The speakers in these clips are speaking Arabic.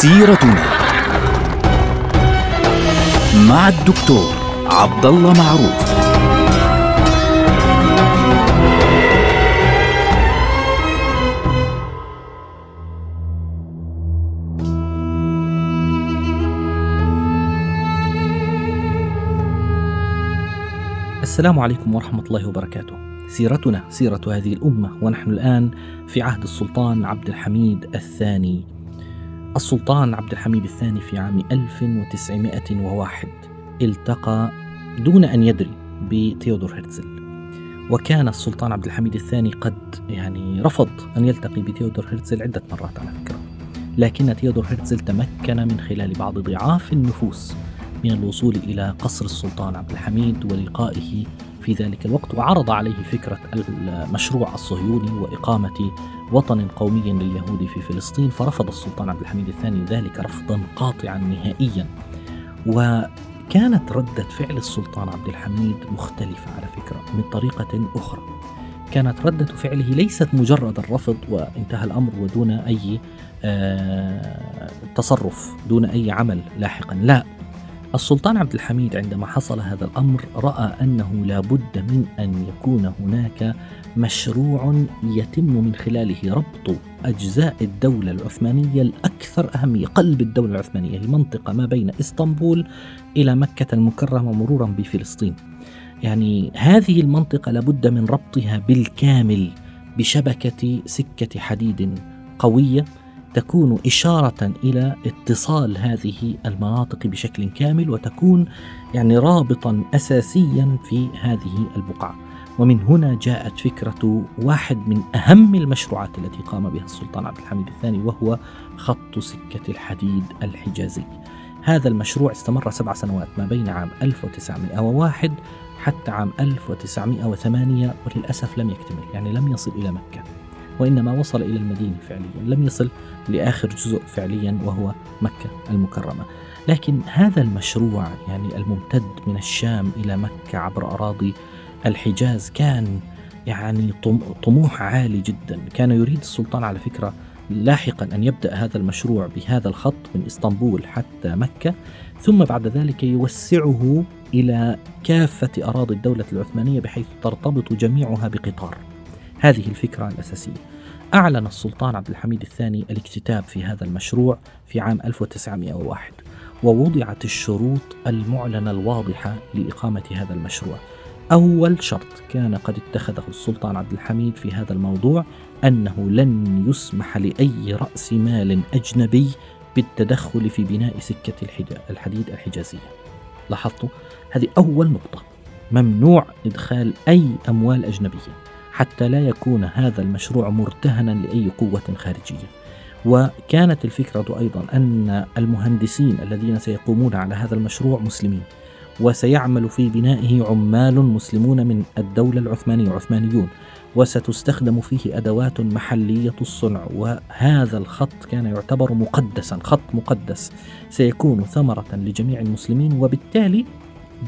سيرتنا مع الدكتور عبد الله معروف السلام عليكم ورحمة الله وبركاته. سيرتنا سيرة هذه الأمة ونحن الآن في عهد السلطان عبد الحميد الثاني. السلطان عبد الحميد الثاني في عام 1901 التقى دون أن يدري بتيودور هرتزل. وكان السلطان عبد الحميد الثاني قد يعني رفض أن يلتقي بتيودور هرتزل عدة مرات على فكرة. لكن تيودور هرتزل تمكن من خلال بعض ضعاف النفوس من الوصول إلى قصر السلطان عبد الحميد ولقائه في ذلك الوقت وعرض عليه فكرة المشروع الصهيوني وإقامة وطن قومي لليهود في فلسطين فرفض السلطان عبد الحميد الثاني ذلك رفضا قاطعا نهائيا. وكانت ردة فعل السلطان عبد الحميد مختلفة على فكرة من طريقة أخرى. كانت ردة فعله ليست مجرد الرفض وانتهى الأمر ودون أي آه تصرف دون أي عمل لاحقا. لا السلطان عبد الحميد عندما حصل هذا الأمر رأى أنه لا بد من أن يكون هناك مشروع يتم من خلاله ربط أجزاء الدولة العثمانية الأكثر أهمية قلب الدولة العثمانية المنطقة ما بين إسطنبول إلى مكة المكرمة مرورا بفلسطين. يعني هذه المنطقة لابد من ربطها بالكامل بشبكة سكة حديد قوية. تكون إشارة إلى اتصال هذه المناطق بشكل كامل وتكون يعني رابطا أساسيا في هذه البقعة. ومن هنا جاءت فكرة واحد من أهم المشروعات التي قام بها السلطان عبد الحميد الثاني وهو خط سكة الحديد الحجازي. هذا المشروع استمر سبع سنوات ما بين عام 1901 حتى عام 1908 وللأسف لم يكتمل يعني لم يصل إلى مكة. وإنما وصل إلى المدينة فعليا لم يصل لآخر جزء فعليا وهو مكة المكرمة. لكن هذا المشروع يعني الممتد من الشام إلى مكة عبر أراضي الحجاز كان يعني طموح عالي جدا. كان يريد السلطان على فكرة لاحقا أن يبدأ هذا المشروع بهذا الخط من إسطنبول حتى مكة ثم بعد ذلك يوسعه إلى كافة أراضي الدولة العثمانية بحيث ترتبط جميعها بقطار. هذه الفكرة الأساسية. أعلن السلطان عبد الحميد الثاني الاكتتاب في هذا المشروع في عام 1901 ووضعت الشروط المعلنة الواضحة لإقامة هذا المشروع. أول شرط كان قد اتخذه السلطان عبد الحميد في هذا الموضوع أنه لن يسمح لأي رأس مال أجنبي بالتدخل في بناء سكة الحديد الحجازية. لاحظتوا؟ هذه أول نقطة. ممنوع إدخال أي أموال أجنبية. حتى لا يكون هذا المشروع مرتهنا لأي قوة خارجية. وكانت الفكرة أيضا أن المهندسين الذين سيقومون على هذا المشروع مسلمين وسيعمل في بنائه عمال مسلمون من الدولة العثمانية عثمانيون وستستخدم فيه أدوات محلية الصنع وهذا الخط كان يعتبر مقدسا خط مقدس سيكون ثمرة لجميع المسلمين وبالتالي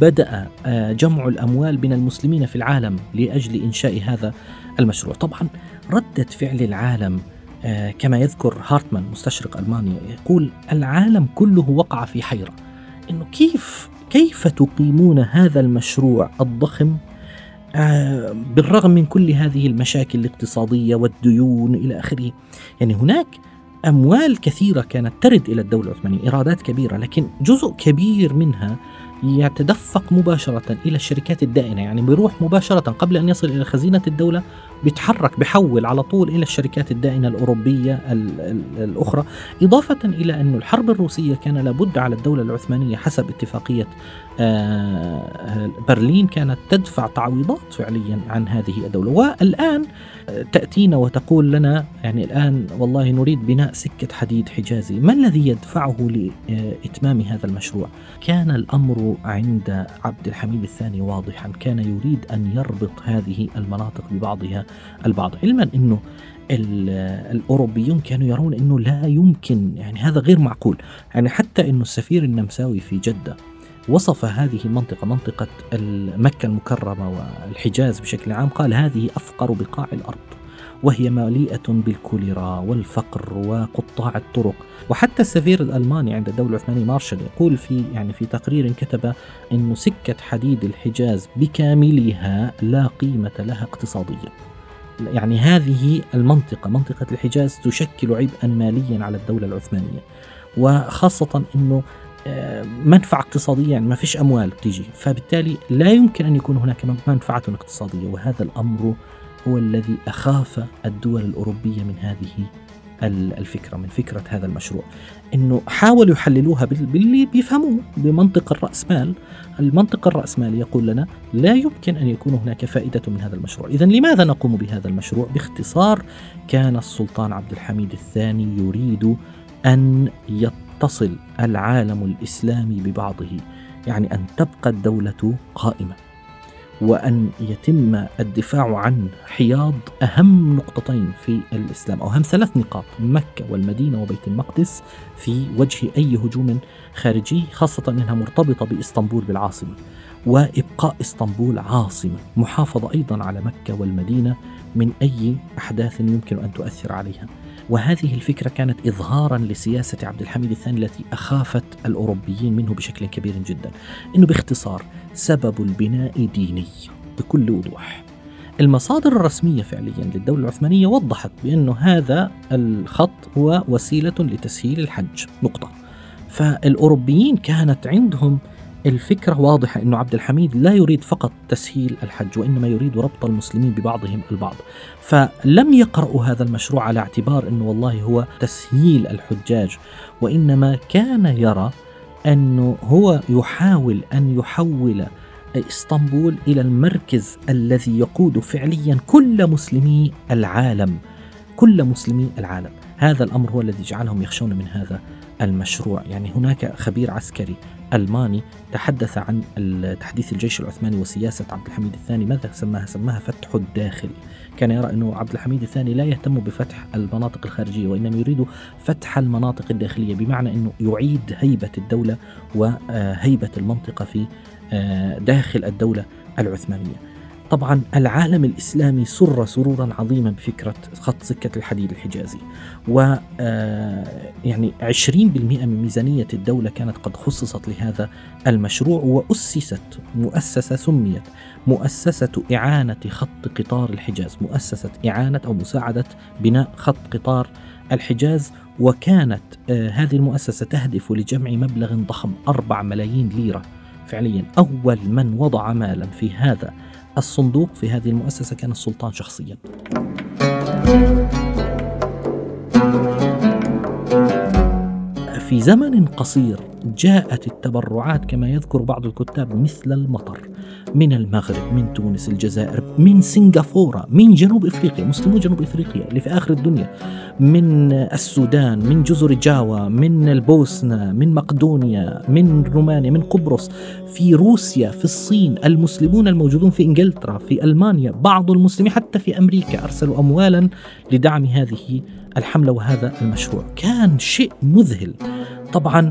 بدأ آه، جمع الأموال من المسلمين في العالم لأجل إنشاء هذا المشروع. طبعا ردة فعل العالم آه، كما يذكر هارتمان مستشرق ألمانيا يقول العالم كله وقع في حيرة. إنه كيف كيف تقيمون هذا المشروع الضخم؟ آه، بالرغم من كل هذه المشاكل الاقتصادية والديون إلى آخره. يعني هناك أموال كثيرة كانت ترد إلى الدولة العثمانية إيرادات كبيرة لكن جزء كبير منها يتدفق مباشرة إلى الشركات الدائنة يعني بيروح مباشرة قبل أن يصل إلى خزينة الدولة بيتحرك بحول على طول إلى الشركات الدائنة الأوروبية الأخرى إضافة إلى أن الحرب الروسية كان لابد على الدولة العثمانية حسب اتفاقية آه، برلين كانت تدفع تعويضات فعليا عن هذه الدولة. والآن تأتينا وتقول لنا يعني الآن والله نريد بناء سكة حديد حجازي. ما الذي يدفعه لإتمام هذا المشروع؟ كان الأمر عند عبد الحميد الثاني واضحا كان يريد أن يربط هذه المناطق ببعضها. البعض. علما أنه الأوروبيون كانوا يرون أنه لا يمكن يعني هذا غير معقول. يعني حتى أنه السفير النمساوي في جدة وصف هذه المنطقة منطقة مكة المكرمة والحجاز بشكل عام قال هذه أفقر بقاع الأرض وهي مليئة بالكوليرا والفقر وقطاع الطرق. وحتى السفير الألماني عند الدولة العثمانية مارشال يقول في يعني في تقرير كتب أن سكة حديد الحجاز بكاملها لا قيمة لها اقتصاديا. يعني هذه المنطقة منطقة الحجاز تشكل عبئا ماليا على الدولة العثمانية. وخاصة أنه آه، منفعة اقتصادية يعني ما فيش أموال تيجي فبالتالي لا يمكن أن يكون هناك منفعة اقتصادية. وهذا الأمر هو الذي أخاف الدول الأوروبية من هذه الفكرة من فكرة هذا المشروع. أنه حاولوا يحللوها باللي بيفهموه بمنطق الرأسمال المنطق الرأسمالي يقول لنا لا يمكن أن يكون هناك فائدة من هذا المشروع. إذا لماذا نقوم بهذا المشروع؟ باختصار كان السلطان عبد الحميد الثاني يريد أن يتصل العالم الإسلامي ببعضه يعني أن تبقى الدولة قائمة. وأن يتم الدفاع عن حياض أهم نقطتين في الإسلام أو أهم ثلاث نقاط مكة والمدينة وبيت المقدس في وجه أي هجوم خارجي خاصة أنها مرتبطة بإسطنبول بالعاصمة وإبقاء إسطنبول عاصمة محافظة أيضا على مكة والمدينة من أي أحداث يمكن أن تؤثر عليها. وهذه الفكرة كانت إظهارا لسياسة عبد الحميد الثاني التي أخافت الأوروبيين منه بشكل كبير جدا إنه باختصار سبب البناء ديني بكل وضوح. المصادر الرسمية فعليا للدولة العثمانية وضحت بأنه هذا الخط هو وسيلة لتسهيل الحج نقطة. فالأوروبيين كانت عندهم الفكرة واضحة أنه عبد الحميد لا يريد فقط تسهيل الحج وإنما يريد ربط المسلمين ببعضهم البعض. فلم يقرأوا هذا المشروع على اعتبار أنه والله هو تسهيل الحجاج وإنما كان يرى أنه هو يحاول أن يحول إسطنبول إلى المركز الذي يقود فعليا كل مسلمي العالم كل مسلمي العالم. هذا الأمر هو الذي جعلهم يخشون من هذا المشروع. يعني هناك خبير عسكري ألماني تحدث عن تحديث الجيش العثماني وسياسة عبد الحميد الثاني ماذا سماها؟ سماها فتح الداخل كان يرى أنه عبد الحميد الثاني لا يهتم بفتح المناطق الخارجية وإنما يريد فتح المناطق الداخلية بمعنى أنه يعيد هيبة الدولة وهيبة المنطقة في آه، داخل الدولة العثمانية طبعا العالم الإسلامي سر سرورا عظيما بفكرة خط سكة الحديد الحجازي. و آه، يعني 20% من ميزانية الدولة كانت قد خصصت لهذا المشروع وأسست مؤسسة سميت مؤسسة إعانة خط قطار الحجاز مؤسسة إعانة أو مساعدة بناء خط قطار الحجاز. وكانت آه، هذه المؤسسة تهدف لجمع مبلغ ضخم 4 ملايين ليرة فعليا أول من وضع مالا في هذا الصندوق في هذه المؤسسة كان السلطان شخصيا. في زمن قصير جاءت التبرعات كما يذكر بعض الكتاب مثل المطر من المغرب من تونس الجزائر من سنغافورة من جنوب إفريقيا مسلمو جنوب إفريقيا اللي في آخر الدنيا من السودان من جزر جاوا من البوسنة من مقدونيا من رومانيا من قبرص في روسيا في الصين المسلمون الموجودون في إنجلترا في ألمانيا بعض المسلمين حتى في أمريكا أرسلوا اموالا لدعم هذه الحملة وهذا المشروع. كان شيء مذهل. طبعا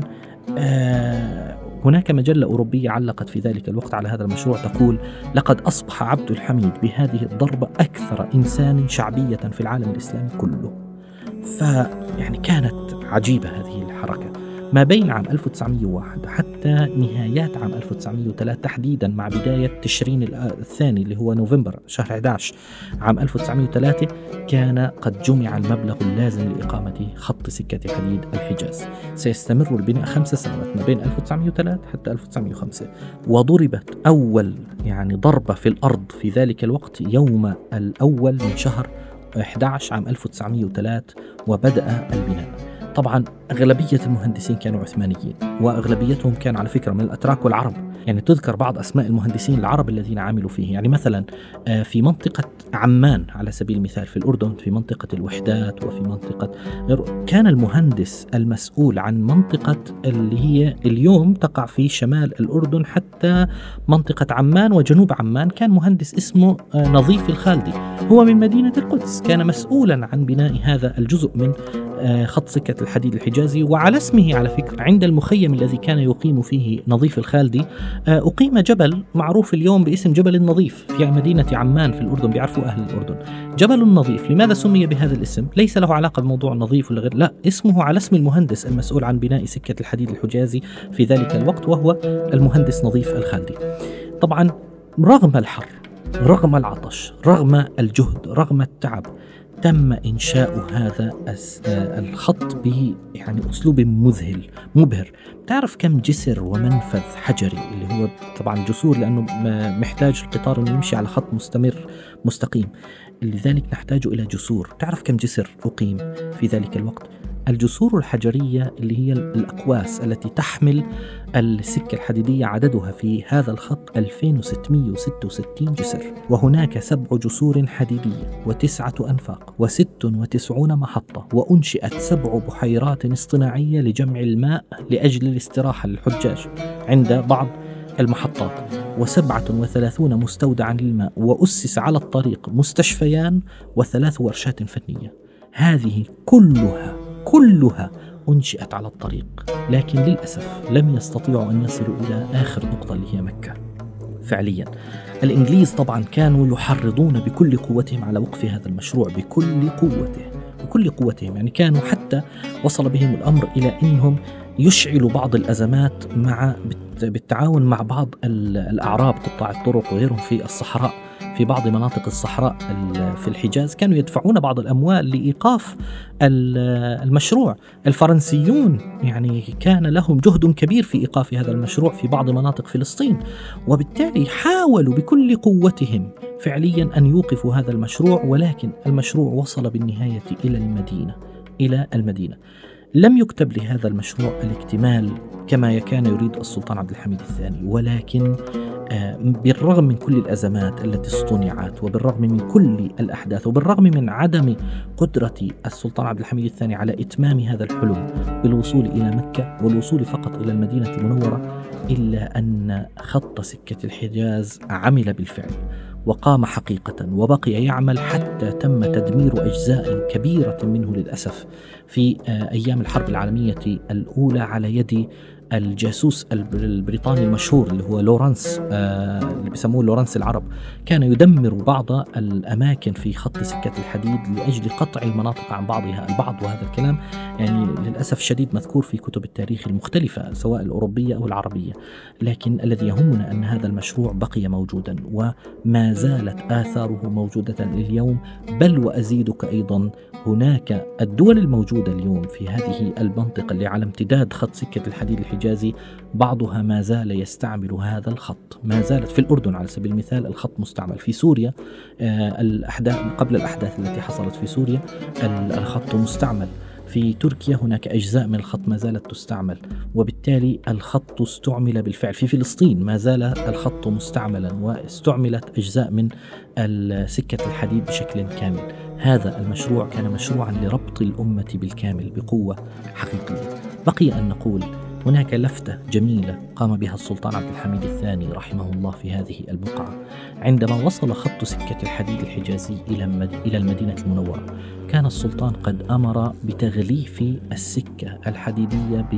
آه هناك مجلة أوروبية علقت في ذلك الوقت على هذا المشروع تقول لقد أصبح عبد الحميد بهذه الضربة أكثر إنسان شعبية في العالم الإسلامي كله. فيعني كانت عجيبة هذه الحركة. ما بين عام 1901 حتى نهايات عام 1903 تحديدا مع بداية تشرين الثاني اللي هو نوفمبر شهر 11 عام 1903 كان قد جمع المبلغ اللازم لإقامة خط سكة حديد الحجاز. سيستمر البناء خمس سنوات ما بين 1903 حتى 1905 وضربت أول يعني ضربة في الأرض في ذلك الوقت يوم الأول من شهر 11 عام 1903 وبدأ البناء. طبعا أغلبية المهندسين كانوا عثمانيين وأغلبيتهم كان على فكرة من الأتراك والعرب. يعني تذكر بعض أسماء المهندسين العرب الذين عملوا فيه. يعني مثلا آه، في منطقة عمان على سبيل المثال في الأردن في منطقة الوحدات وفي منطقة كان المهندس المسؤول عن منطقة اللي هي اليوم تقع في شمال الأردن حتى منطقة عمان وجنوب عمان. كان مهندس اسمه آه، نظيف الخالدي. هو من مدينة القدس. كان مسؤولا عن بناء هذا الجزء من آه، خط سكة سكة الحديد الحجازي وعلى اسمه على فكرة عند المخيم الذي كان يقيم فيه نظيف الخالدي آه، أقيم جبل معروف اليوم باسم جبل النظيف في مدينة عمان في الأردن بيعرفوا أهل الأردن. جبل النظيف لماذا سمي بهذا الاسم؟ ليس له علاقة بموضوع النظيف ولا غير لا اسمه على اسم المهندس المسؤول عن بناء سكة الحديد الحجازي في ذلك الوقت وهو المهندس نظيف الخالدي. طبعا رغم الحر رغم العطش رغم الجهد رغم التعب تم إنشاء هذا آه، الخط يعني أسلوب مذهل مبهر. تعرف كم جسر ومنفذ حجري اللي هو طبعا الجسور لأنه محتاج القطار أنه يمشي على خط مستمر مستقيم. لذلك نحتاج إلى جسور. تعرف كم جسر أقيم في ذلك الوقت؟ الجسور الحجرية اللي هي الأقواس التي تحمل السكة الحديدية عددها في هذا الخط 2666 جسر. وهناك سبع جسور حديدية وتسعة أنفاق وست وتسعون محطة وأنشئت سبع بحيرات اصطناعية لجمع الماء لأجل الاستراحة للحجاج عند بعض المحطات. وسبعة وثلاثون مستودعا للماء وأسس على الطريق مستشفيان وثلاث ورشات فنية. هذه كلها كلها أنشئت على الطريق لكن للأسف لم يستطيعوا أن يصلوا إلى آخر نقطة اللي هي مكة. فعليا الإنجليز طبعا كانوا يحرضون بكل قوتهم على وقف هذا المشروع بكل قوته بكل قوتهم. يعني كانوا حتى وصل بهم الأمر إلى أنهم يشعلوا بعض الأزمات مع بالتعاون مع بعض الأعراب قطاع الطرق وغيرهم في الصحراء. في بعض مناطق الصحراء في الحجاز كانوا يدفعون بعض الأموال لإيقاف المشروع. الفرنسيون يعني كان لهم جهد كبير في إيقاف هذا المشروع في بعض مناطق فلسطين وبالتالي حاولوا بكل قوتهم فعليا أن يوقفوا هذا المشروع ولكن المشروع وصل بالنهاية إلى المدينة إلى المدينة. لم يكتب لهذا المشروع الاكتمال كما كان يريد السلطان عبد الحميد الثاني ولكن بالرغم من كل الأزمات التي اصطنعت وبالرغم من كل الأحداث وبالرغم من عدم قدرة السلطان عبد الحميد الثاني على إتمام هذا الحلم بالوصول إلى مكة والوصول فقط إلى المدينة المنورة إلا أن خط سكة الحجاز عمل بالفعل وقام حقيقة وبقي يعمل حتى تم تدمير أجزاء كبيرة منه للأسف في آه، أيام الحرب العالمية الأولى على يد الجاسوس البريطاني المشهور اللي هو لورانس آه اللي بيسموه لورانس العرب كان يدمر بعض الأماكن في خط سكة الحديد لأجل قطع المناطق عن بعضها البعض وهذا الكلام يعني للأسف شديد مذكور في كتب التاريخ المختلفة سواء الأوروبية أو العربية لكن الذي يهمنا أن هذا المشروع بقي موجودا وما زالت آثاره موجودة لليوم بل وأزيدك أيضا هناك الدول الموجودة اليوم في هذه المنطقة اللي على امتداد خط سكة الحديد الحجازي الحجازي بعضها ما زال يستعمل هذا الخط. ما زالت في الأردن على سبيل المثال الخط مستعمل. في سوريا آه، الأحداث قبل الأحداث التي حصلت في سوريا الخط مستعمل. في تركيا هناك أجزاء من الخط ما زالت تستعمل. وبالتالي الخط استعمل بالفعل. في فلسطين ما زال الخط مستعملا واستعملت أجزاء من سكة الحديد بشكل كامل. هذا المشروع كان مشروعا لربط الأمة بالكامل بقوة حقيقية. بقي أن نقول هناك لفتة جميلة قام بها السلطان عبد الحميد الثاني رحمه الله في هذه البقعة. عندما وصل خط سكة الحديد الحجازي إلى المدينة المنورة كان السلطان قد أمر بتغليف السكة الحديدية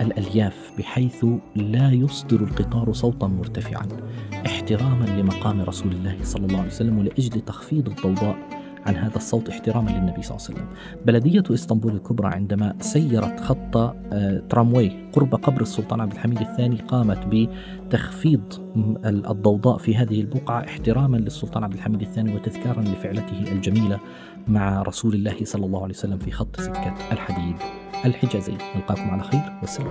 بالألياف بحيث لا يصدر القطار صوتا مرتفعا احتراما لمقام رسول الله صلى الله عليه وسلم ولأجل تخفيض الضوضاء عن هذا الصوت احتراما للنبي صلى الله عليه وسلم. بلدية إسطنبول الكبرى عندما سيرت خط آه، ترامواي قرب قبر السلطان عبد الحميد الثاني قامت بتخفيض الضوضاء في هذه البقعة احتراما للسلطان عبد الحميد الثاني وتذكارا لفعلته الجميلة مع رسول الله صلى الله عليه وسلم في خط سكة الحديد الحجازي. نلقاكم على خير والسلام